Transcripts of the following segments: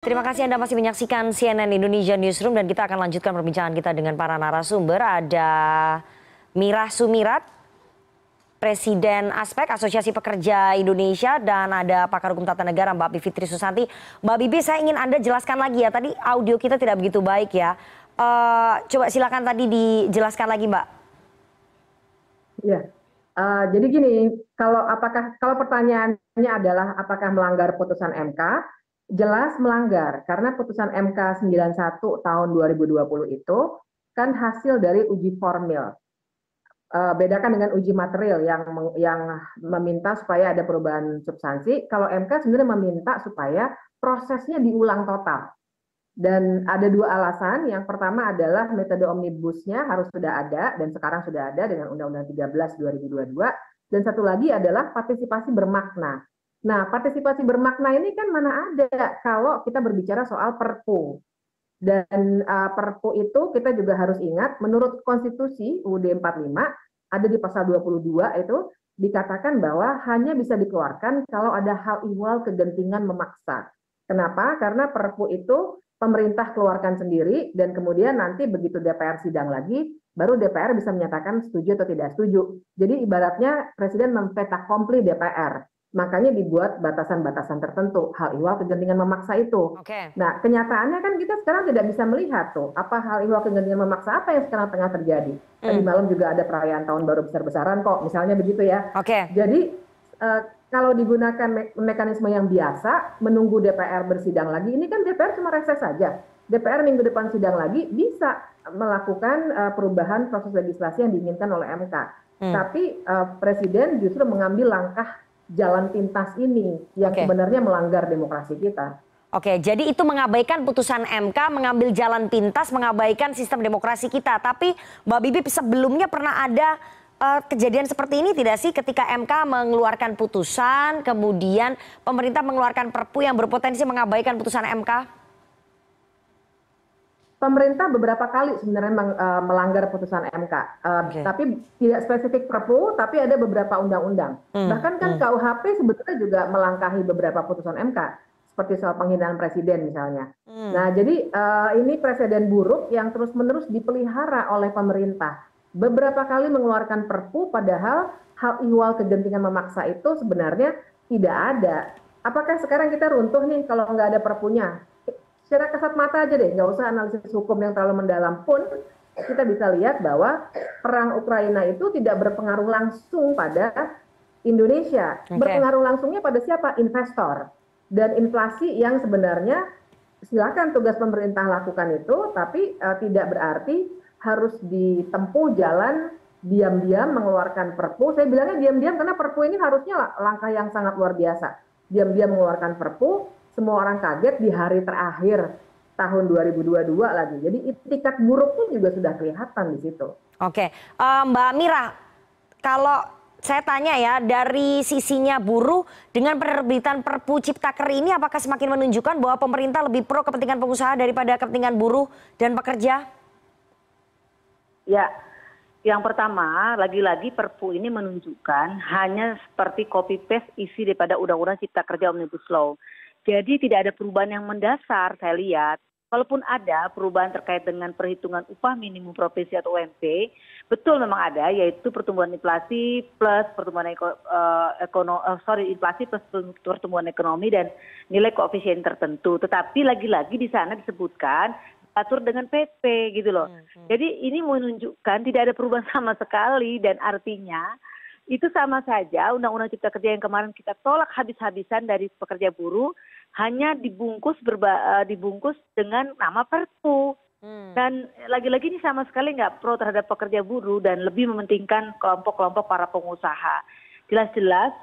Terima kasih Anda masih menyaksikan CNN Indonesia Newsroom dan kita akan lanjutkan perbincangan kita dengan para narasumber. Ada Mirah Sumirat, Presiden Aspek Asosiasi Pekerja Indonesia dan ada pakar hukum tata negara Mbak Bivitri Susanti. Mbak Bibi saya ingin Anda jelaskan lagi ya, tadi audio kita tidak begitu baik ya. Uh, coba silakan tadi dijelaskan lagi Mbak. Ya, uh, jadi gini, kalau apakah kalau pertanyaannya adalah apakah melanggar putusan MK, jelas melanggar karena putusan MK 91 tahun 2020 itu kan hasil dari uji formil. Uh, bedakan dengan uji material yang yang meminta supaya ada perubahan substansi. Kalau MK sebenarnya meminta supaya prosesnya diulang total. Dan ada dua alasan. Yang pertama adalah metode omnibusnya harus sudah ada dan sekarang sudah ada dengan Undang-Undang 13 2022. Dan satu lagi adalah partisipasi bermakna Nah, partisipasi bermakna ini kan mana ada kalau kita berbicara soal perpu. Dan uh, perpu itu kita juga harus ingat menurut konstitusi UUD 45 ada di pasal 22 itu dikatakan bahwa hanya bisa dikeluarkan kalau ada hal ihwal kegentingan memaksa. Kenapa? Karena perpu itu pemerintah keluarkan sendiri dan kemudian nanti begitu DPR sidang lagi baru DPR bisa menyatakan setuju atau tidak setuju. Jadi ibaratnya presiden mempetak kompli DPR makanya dibuat batasan-batasan tertentu hal ihwal kegentingan memaksa itu. Okay. Nah kenyataannya kan kita sekarang tidak bisa melihat tuh apa hal ihwal kegentingan memaksa apa yang sekarang tengah terjadi. Mm. Tadi malam juga ada perayaan tahun baru besar-besaran kok, misalnya begitu ya. Oke. Okay. Jadi uh, kalau digunakan me mekanisme yang biasa menunggu DPR bersidang lagi, ini kan DPR cuma reses saja. DPR minggu depan sidang lagi bisa melakukan uh, perubahan proses legislasi yang diinginkan oleh MK. Hmm. Tapi uh, Presiden justru mengambil langkah jalan pintas ini yang okay. sebenarnya melanggar demokrasi kita. Oke, jadi itu mengabaikan putusan MK, mengambil jalan pintas, mengabaikan sistem demokrasi kita. Tapi Mbak Bibi sebelumnya pernah ada uh, kejadian seperti ini tidak sih ketika MK mengeluarkan putusan, kemudian pemerintah mengeluarkan perpu yang berpotensi mengabaikan putusan MK? Pemerintah beberapa kali sebenarnya uh, melanggar putusan MK, uh, eh, okay. tapi tidak spesifik Perpu, tapi ada beberapa undang-undang. Hmm. Bahkan kan hmm. KUHP sebetulnya juga melangkahi beberapa putusan MK, seperti soal penghinaan presiden misalnya. Hmm. Nah, jadi uh, ini presiden buruk yang terus-menerus dipelihara oleh pemerintah. Beberapa kali mengeluarkan Perpu, padahal hal ihwal kegentingan memaksa itu sebenarnya tidak ada. Apakah sekarang kita runtuh nih kalau nggak ada perpunya? Secara kasat mata aja deh, nggak usah analisis hukum yang terlalu mendalam pun kita bisa lihat bahwa perang Ukraina itu tidak berpengaruh langsung pada Indonesia. Okay. Berpengaruh langsungnya pada siapa? Investor. Dan inflasi yang sebenarnya silakan tugas pemerintah lakukan itu, tapi uh, tidak berarti harus ditempuh jalan diam-diam mengeluarkan perpu. Saya bilangnya diam-diam karena perpu ini harusnya langkah yang sangat luar biasa. Diam-diam mengeluarkan perpu, semua orang kaget di hari terakhir tahun 2022 lagi. Jadi itikat buruknya juga sudah kelihatan di situ. Oke, uh, Mbak Mira, kalau saya tanya ya dari sisinya buruh dengan penerbitan Perpu Ciptaker ini apakah semakin menunjukkan bahwa pemerintah lebih pro kepentingan pengusaha daripada kepentingan buruh dan pekerja? Ya, yang pertama lagi-lagi Perpu ini menunjukkan hanya seperti copy paste isi daripada Undang-Undang Cipta Kerja Omnibus Law jadi tidak ada perubahan yang mendasar saya lihat kalaupun ada perubahan terkait dengan perhitungan upah minimum profesi atau ump betul memang ada yaitu pertumbuhan inflasi plus pertumbuhan eko, uh, ekono, uh, sorry inflasi plus pertumbuhan ekonomi dan nilai koefisien tertentu tetapi lagi-lagi di sana disebutkan atur dengan PP gitu loh. Hmm, hmm. Jadi ini menunjukkan tidak ada perubahan sama sekali dan artinya itu sama saja undang-undang cipta kerja yang kemarin kita tolak habis-habisan dari pekerja buruh hanya dibungkus berba, uh, dibungkus dengan nama perpu hmm. dan lagi-lagi ini sama sekali nggak pro terhadap pekerja buruh dan lebih mementingkan kelompok-kelompok para pengusaha jelas-jelas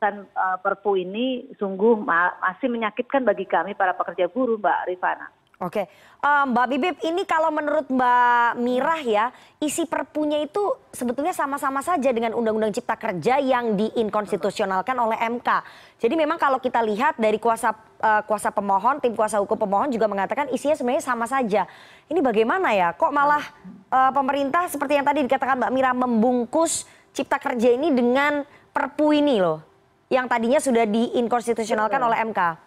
dan uh, perpu ini sungguh ma masih menyakitkan bagi kami para pekerja buruh mbak Rifana. Oke, uh, Mbak Bibip, ini kalau menurut Mbak Mirah ya, isi perpunya itu sebetulnya sama-sama saja dengan Undang-Undang Cipta Kerja yang diinkonstitusionalkan oleh MK. Jadi memang kalau kita lihat dari kuasa uh, kuasa pemohon, tim kuasa hukum pemohon juga mengatakan isinya sebenarnya sama saja. Ini bagaimana ya? Kok malah uh, pemerintah seperti yang tadi dikatakan Mbak Mirah membungkus Cipta Kerja ini dengan perpu ini loh, yang tadinya sudah diinkonstitusionalkan oleh MK?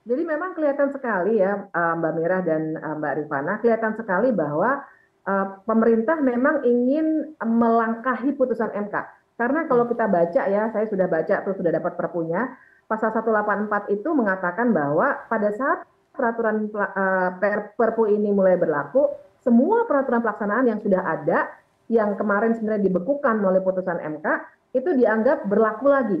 Jadi memang kelihatan sekali ya uh, Mbak Mira dan uh, Mbak Rifana, kelihatan sekali bahwa uh, pemerintah memang ingin melangkahi putusan MK. Karena kalau kita baca ya, saya sudah baca terus sudah dapat perpunya, pasal 184 itu mengatakan bahwa pada saat peraturan perpu ini mulai berlaku, semua peraturan pelaksanaan yang sudah ada, yang kemarin sebenarnya dibekukan oleh putusan MK, itu dianggap berlaku lagi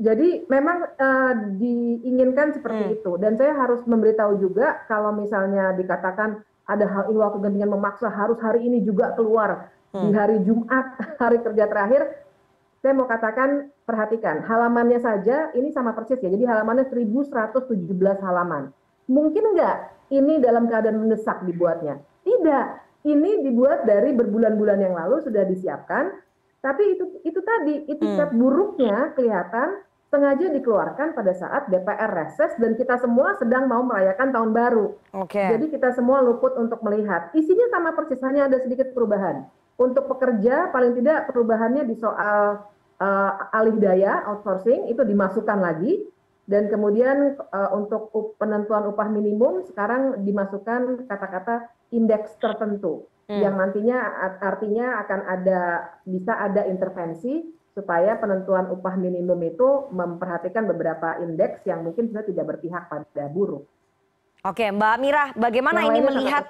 jadi memang uh, diinginkan seperti hmm. itu. Dan saya harus memberitahu juga kalau misalnya dikatakan ada hal ihwal kegentingan memaksa harus hari ini juga keluar. Hmm. di hari Jumat hari kerja terakhir saya mau katakan perhatikan halamannya saja ini sama persis ya. Jadi halamannya 1117 halaman. Mungkin enggak ini dalam keadaan mendesak dibuatnya? Tidak. Ini dibuat dari berbulan-bulan yang lalu sudah disiapkan tapi itu itu tadi itikat hmm. buruknya kelihatan sengaja dikeluarkan pada saat DPR reses dan kita semua sedang mau merayakan tahun baru. Okay. Jadi kita semua luput untuk melihat. Isinya sama persis, hanya ada sedikit perubahan. Untuk pekerja paling tidak perubahannya di soal uh, alih daya outsourcing itu dimasukkan lagi dan kemudian uh, untuk penentuan upah minimum sekarang dimasukkan kata-kata indeks tertentu. Yang nantinya artinya akan ada bisa ada intervensi supaya penentuan upah minimum itu memperhatikan beberapa indeks yang mungkin sudah tidak berpihak pada buruh. Oke, Mbak Mira, bagaimana ini melihat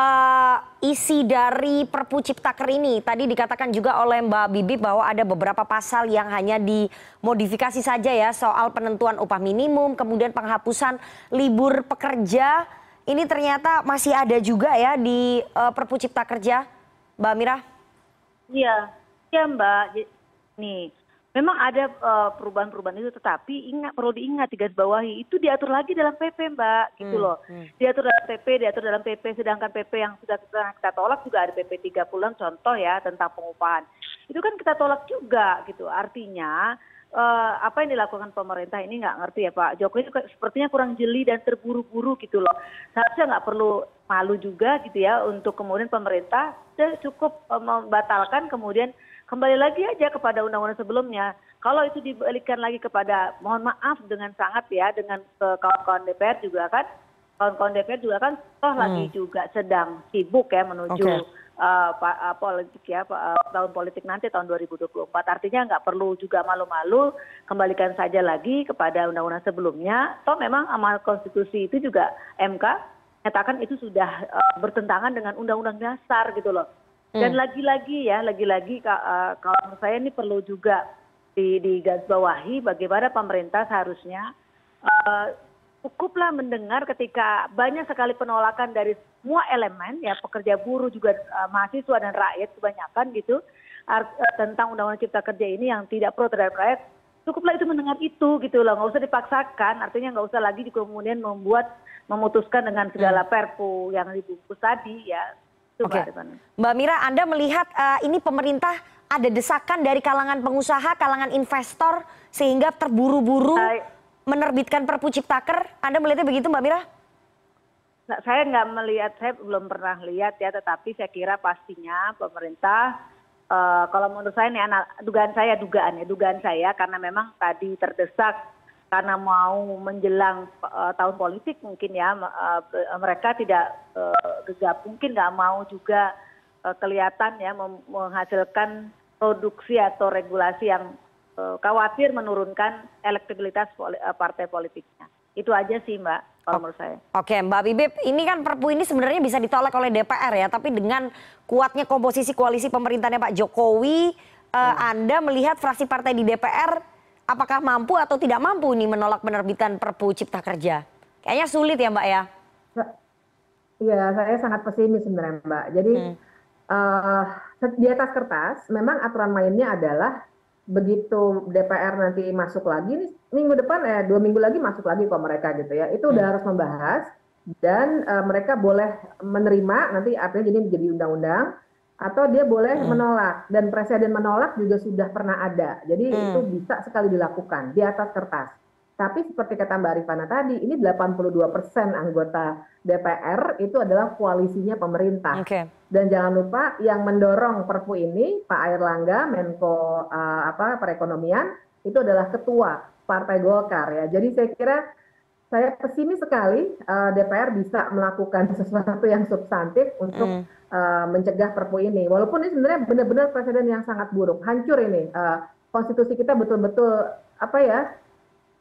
uh, isi dari Perpu Ciptaker ini? Tadi dikatakan juga oleh Mbak Bibi bahwa ada beberapa pasal yang hanya dimodifikasi saja ya soal penentuan upah minimum, kemudian penghapusan libur pekerja ini ternyata masih ada juga ya di uh, Perpu Cipta Kerja, Mbak Mira? Iya, iya Mbak. Nih, memang ada uh, perubahan-perubahan itu, tetapi ingat perlu diingat di bawahi itu diatur lagi dalam PP Mbak, gitu hmm, loh. Hmm. Diatur dalam PP, diatur dalam PP, sedangkan PP yang sudah kita, kita tolak juga ada PP 30 contoh ya tentang pengupahan. Itu kan kita tolak juga gitu. Artinya uh, apa yang dilakukan pemerintah ini nggak ngerti ya Pak Jokowi sepertinya kurang jeli dan terburu-buru gitu loh. Seharusnya nggak perlu malu juga gitu ya untuk kemudian pemerintah cukup uh, membatalkan kemudian kembali lagi aja kepada undang-undang sebelumnya. Kalau itu dibalikan lagi kepada mohon maaf dengan sangat ya dengan kawan-kawan DPR juga kan kawan-kawan DPR juga kan toh hmm. lagi juga sedang sibuk ya menuju okay politik ya uh, tahun politik nanti tahun 2024 artinya nggak perlu juga malu-malu kembalikan saja lagi kepada undang-undang sebelumnya. Toh memang amal konstitusi itu juga MK nyatakan itu sudah uh, bertentangan dengan undang-undang dasar gitu loh. Dan hmm. lagi-lagi ya lagi-lagi uh, kalau menurut saya ini perlu juga di, di garis bawahi bagaimana pemerintah seharusnya uh, cukuplah mendengar ketika banyak sekali penolakan dari semua elemen ya pekerja buruh juga uh, mahasiswa dan rakyat kebanyakan gitu uh, tentang undang-undang cipta kerja ini yang tidak pro terhadap rakyat cukuplah itu mendengar itu gitu loh nggak usah dipaksakan artinya nggak usah lagi kemudian membuat memutuskan dengan segala hmm. perpu yang dibungkus tadi ya itu Oke. Mbak Mira Anda melihat uh, ini pemerintah ada desakan dari kalangan pengusaha kalangan investor sehingga terburu-buru menerbitkan perpu ciptaker anda melihatnya begitu mbak mira? Nah, saya nggak melihat saya belum pernah lihat ya tetapi saya kira pastinya pemerintah uh, kalau menurut saya ini anak dugaan saya dugaan ya dugaan saya karena memang tadi terdesak karena mau menjelang uh, tahun politik mungkin ya uh, mereka tidak uh, gegap mungkin nggak mau juga uh, kelihatan ya menghasilkan produksi atau regulasi yang khawatir menurunkan elektabilitas eh, partai politiknya. Itu aja sih Mbak, kalau menurut saya. Oke Mbak Bibip, ini kan perpu ini sebenarnya bisa ditolak oleh DPR ya, tapi dengan kuatnya komposisi koalisi pemerintahnya Pak Jokowi, hmm. uh, Anda melihat fraksi partai di DPR apakah mampu atau tidak mampu ini menolak penerbitan perpu cipta kerja? Kayaknya sulit ya Mbak ya? Iya, saya sangat pesimis sebenarnya Mbak. Jadi hmm. uh, di atas kertas, memang aturan mainnya adalah begitu DPR nanti masuk lagi nih minggu depan eh dua minggu lagi masuk lagi kok mereka gitu ya itu udah hmm. harus membahas dan uh, mereka boleh menerima nanti artinya jadi menjadi undang-undang atau dia boleh hmm. menolak dan presiden menolak juga sudah pernah ada jadi hmm. itu bisa sekali dilakukan di atas kertas tapi seperti kata Mbak Rifana tadi, ini 82 persen anggota DPR itu adalah koalisinya pemerintah. Okay. Dan jangan lupa yang mendorong Perpu ini Pak Airlangga, Menko uh, apa perekonomian itu adalah ketua Partai Golkar ya. Jadi saya kira saya pesimis sekali uh, DPR bisa melakukan sesuatu yang substantif untuk mm. uh, mencegah Perpu ini. Walaupun ini sebenarnya benar-benar presiden yang sangat buruk, hancur ini. Uh, konstitusi kita betul-betul apa ya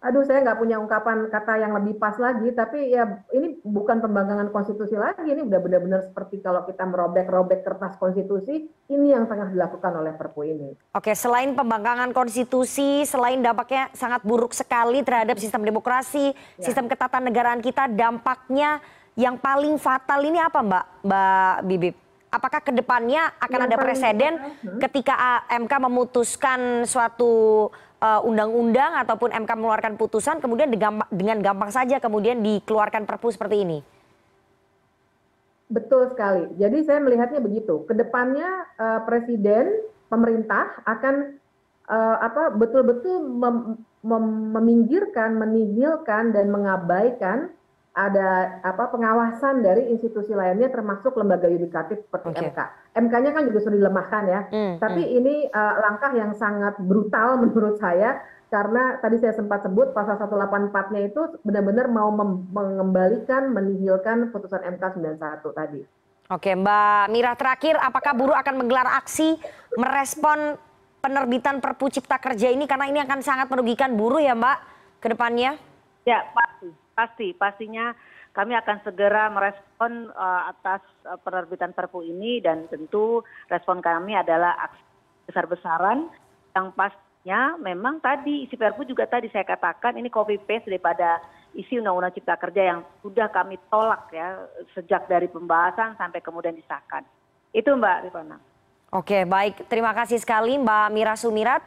aduh saya nggak punya ungkapan kata yang lebih pas lagi, tapi ya ini bukan pembangkangan konstitusi lagi, ini udah benar-benar seperti kalau kita merobek-robek kertas konstitusi, ini yang tengah dilakukan oleh Perpu ini. Oke, selain pembangkangan konstitusi, selain dampaknya sangat buruk sekali terhadap sistem demokrasi, ya. sistem ketatanegaraan kita, dampaknya yang paling fatal ini apa Mbak, Mbak Bibip? Apakah ke depannya akan yang ada presiden hmm? ketika MK memutuskan suatu undang-undang ataupun mk mengeluarkan putusan kemudian dengan gampang saja kemudian dikeluarkan perpu seperti ini? Betul sekali. Jadi saya melihatnya begitu. Ke depannya uh, presiden pemerintah akan uh, apa betul-betul mem mem meminggirkan menihilkan dan mengabaikan ada apa pengawasan dari institusi lainnya termasuk lembaga yudikatif seperti okay. MK. MK-nya kan juga sudah dilemahkan ya. Hmm, Tapi hmm. ini uh, langkah yang sangat brutal menurut saya karena tadi saya sempat sebut pasal 184-nya itu benar-benar mau mengembalikan menihilkan putusan MK 91 tadi. Oke, Mbak Mira terakhir apakah buruh akan menggelar aksi merespon penerbitan Perpu Cipta Kerja ini karena ini akan sangat merugikan buruh ya, Mbak, ke depannya? Ya, pasti pasti pastinya kami akan segera merespon uh, atas uh, penerbitan perpu ini dan tentu respon kami adalah aksi besar-besaran yang pastinya memang tadi isi perpu juga tadi saya katakan ini copy paste daripada isi undang-undang cipta kerja yang sudah kami tolak ya sejak dari pembahasan sampai kemudian disahkan. Itu Mbak Rifana. Oke, baik. Terima kasih sekali Mbak Mira Sumirat.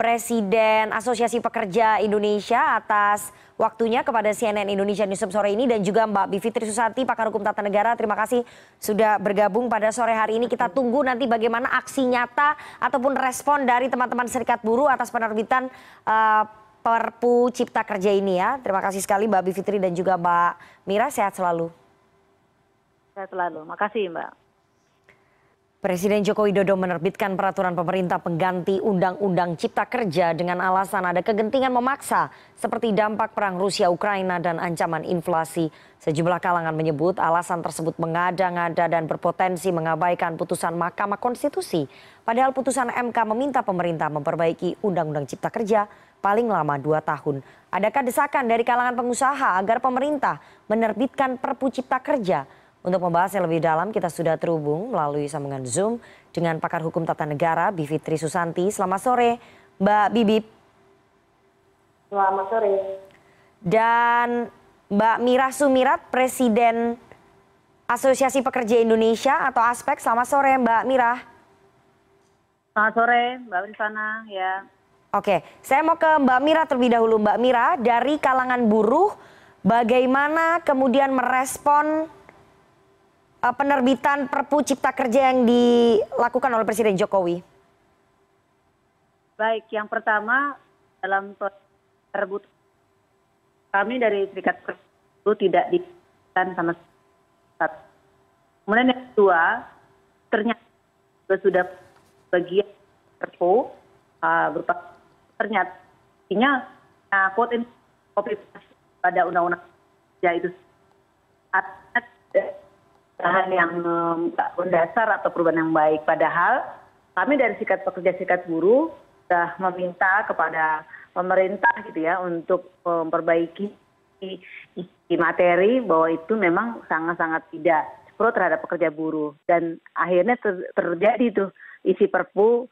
Presiden Asosiasi Pekerja Indonesia atas waktunya kepada CNN Indonesia Newsroom sore ini dan juga Mbak Bivitri Susati pakar hukum tata negara. Terima kasih sudah bergabung pada sore hari ini. Kita tunggu nanti bagaimana aksi nyata ataupun respon dari teman-teman serikat buruh atas penerbitan uh, Perpu Cipta Kerja ini ya. Terima kasih sekali Mbak Bivitri dan juga Mbak Mira. Sehat selalu. Sehat selalu. Makasih Mbak Presiden Joko Widodo menerbitkan peraturan pemerintah pengganti Undang-Undang Cipta Kerja dengan alasan ada kegentingan memaksa seperti dampak perang Rusia-Ukraina dan ancaman inflasi. Sejumlah kalangan menyebut alasan tersebut mengada-ngada dan berpotensi mengabaikan putusan Mahkamah Konstitusi. Padahal putusan MK meminta pemerintah memperbaiki Undang-Undang Cipta Kerja paling lama dua tahun. Adakah desakan dari kalangan pengusaha agar pemerintah menerbitkan Perpu Cipta Kerja? Untuk membahasnya lebih dalam kita sudah terhubung melalui sambungan Zoom dengan pakar hukum tata negara Bivitri Susanti. Selamat sore Mbak Bibip. Selamat sore. Dan Mbak Mira Sumirat, Presiden Asosiasi Pekerja Indonesia atau Aspek. Selamat sore Mbak Mira. Selamat sore Mbak Rifana ya. Oke, saya mau ke Mbak Mira terlebih dahulu. Mbak Mira, dari kalangan buruh, bagaimana kemudian merespon penerbitan perpu cipta kerja yang dilakukan oleh presiden jokowi? Baik yang pertama dalam terbut kami dari serikat itu tidak diberikan sama sekali. Kemudian yang kedua ternyata sudah bagian perpu uh, berupa ternyata artinya nah, quote in copy pada undang-undang ya itu. Artinya perubahan yang mendasar atau perubahan yang baik. Padahal kami dari sikat pekerja sikat buruh sudah meminta kepada pemerintah gitu ya untuk memperbaiki isi materi bahwa itu memang sangat-sangat tidak pro terhadap pekerja buruh dan akhirnya ter terjadi tuh isi perpu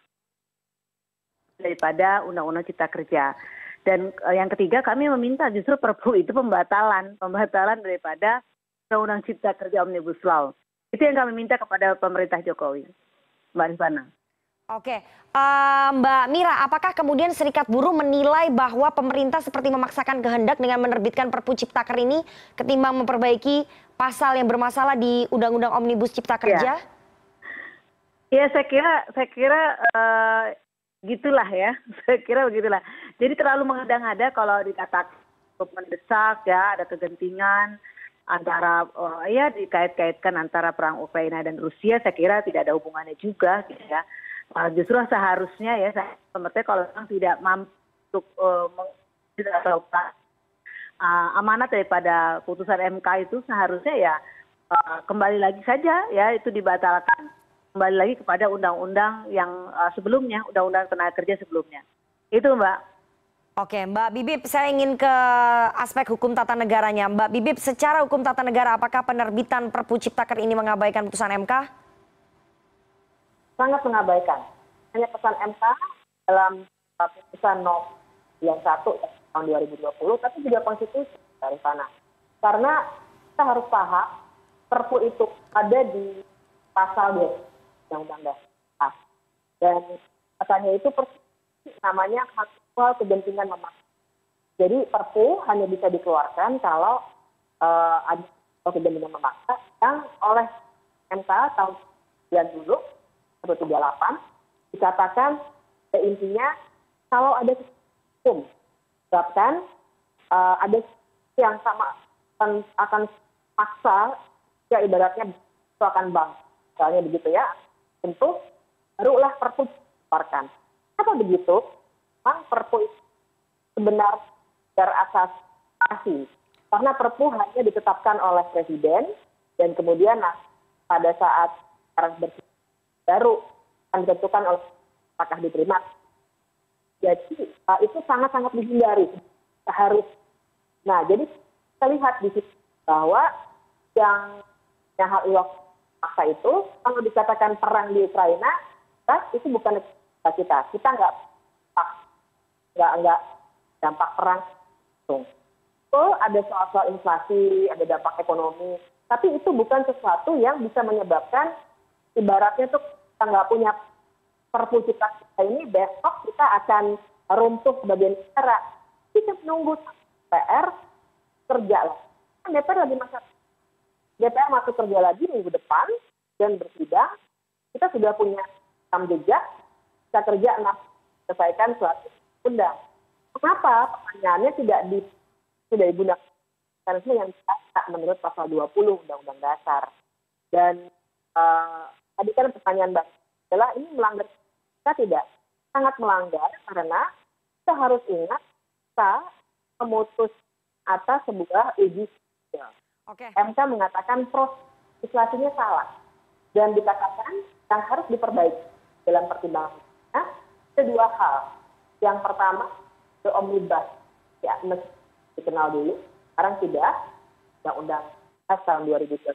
daripada undang-undang cipta kerja. Dan eh, yang ketiga kami meminta justru perpu itu pembatalan pembatalan daripada undang undang cipta kerja omnibus law itu yang kami minta kepada pemerintah jokowi mbak rifana Oke, uh, Mbak Mira, apakah kemudian Serikat Buruh menilai bahwa pemerintah seperti memaksakan kehendak dengan menerbitkan Perpu Ciptaker ini ketimbang memperbaiki pasal yang bermasalah di Undang-Undang Omnibus Cipta ya. Kerja? Ya, ya saya kira, saya kira uh, gitulah ya, saya kira begitulah. Jadi terlalu mengada-ngada kalau dikatakan mendesak ya, ada kegentingan antara uh, ya dikait-kaitkan antara perang Ukraina dan Rusia saya kira tidak ada hubungannya juga gitu ya. Uh, justru seharusnya ya saya pemerintah kalau memang tidak mampu untuk uh, atau uh, amanat daripada putusan MK itu seharusnya ya uh, kembali lagi saja ya itu dibatalkan kembali lagi kepada undang-undang yang uh, sebelumnya undang-undang tenaga kerja sebelumnya itu mbak Oke, Mbak Bibip, saya ingin ke aspek hukum tata negaranya. Mbak Bibip, secara hukum tata negara, apakah penerbitan Perpu Ciptaker ini mengabaikan putusan MK? Sangat mengabaikan. Hanya pesan MK dalam uh, putusan nomor 91 tahun 2020, tapi juga konstitusi dari sana. Karena kita harus paham, Perpu itu ada di pasal 2 Undang-Undang Dasar. Dan katanya itu persis namanya hak soal kegentingan memaksa. Jadi perpu hanya bisa dikeluarkan kalau uh, ada kegentingan memaksa yang oleh MK tahun 9 dulu 138 dikatakan ya intinya kalau ada hukum sebabkan uh, ada yang sama akan, akan paksa ya ibaratnya itu akan bang misalnya begitu ya tentu barulah perpu dikeluarkan. Apa begitu? memang perpu itu sebenarnya berasasi karena perpu hanya ditetapkan oleh presiden dan kemudian nah, pada saat baru akan ditentukan oleh apakah diterima. Jadi uh, itu sangat-sangat dihindari harus. Nah jadi kita lihat di situ bahwa yang hal itu kalau dikatakan perang di Ukraina, itu bukan kita. Kita nggak nggak nggak dampak perang ada soal-soal inflasi, ada dampak ekonomi, tapi itu bukan sesuatu yang bisa menyebabkan ibaratnya tuh kita nggak punya perpu cipta kita ini besok kita akan runtuh sebagai negara. Kita menunggu PR kerja lah. Kan DPR lagi masa DPR masuk kerja lagi minggu depan dan bersidang. Kita sudah punya rekam jejak, kita kerja enam selesaikan suatu undang. Kenapa pertanyaannya tidak di tidak digunakan mekanisme yang tidak menurut pasal 20 Undang-Undang Dasar. Dan uh, tadi kan pertanyaan Mbak adalah ini melanggar kita tidak sangat melanggar karena kita harus ingat kita memutus atas sebuah uji Okay. MK mengatakan proses legislasinya salah dan dikatakan yang harus diperbaiki dalam pertimbangan ada dua hal yang pertama the omnibus ya dikenal dulu sekarang tidak undang-undang tahun 2022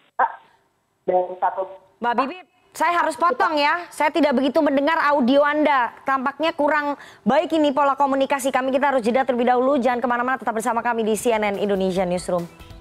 dan satu Mbak Bibi saya harus potong ya. Saya tidak begitu mendengar audio Anda. Tampaknya kurang baik ini pola komunikasi kami. Kita harus jeda terlebih dahulu. Jangan ke mana-mana tetap bersama kami di CNN Indonesia Newsroom.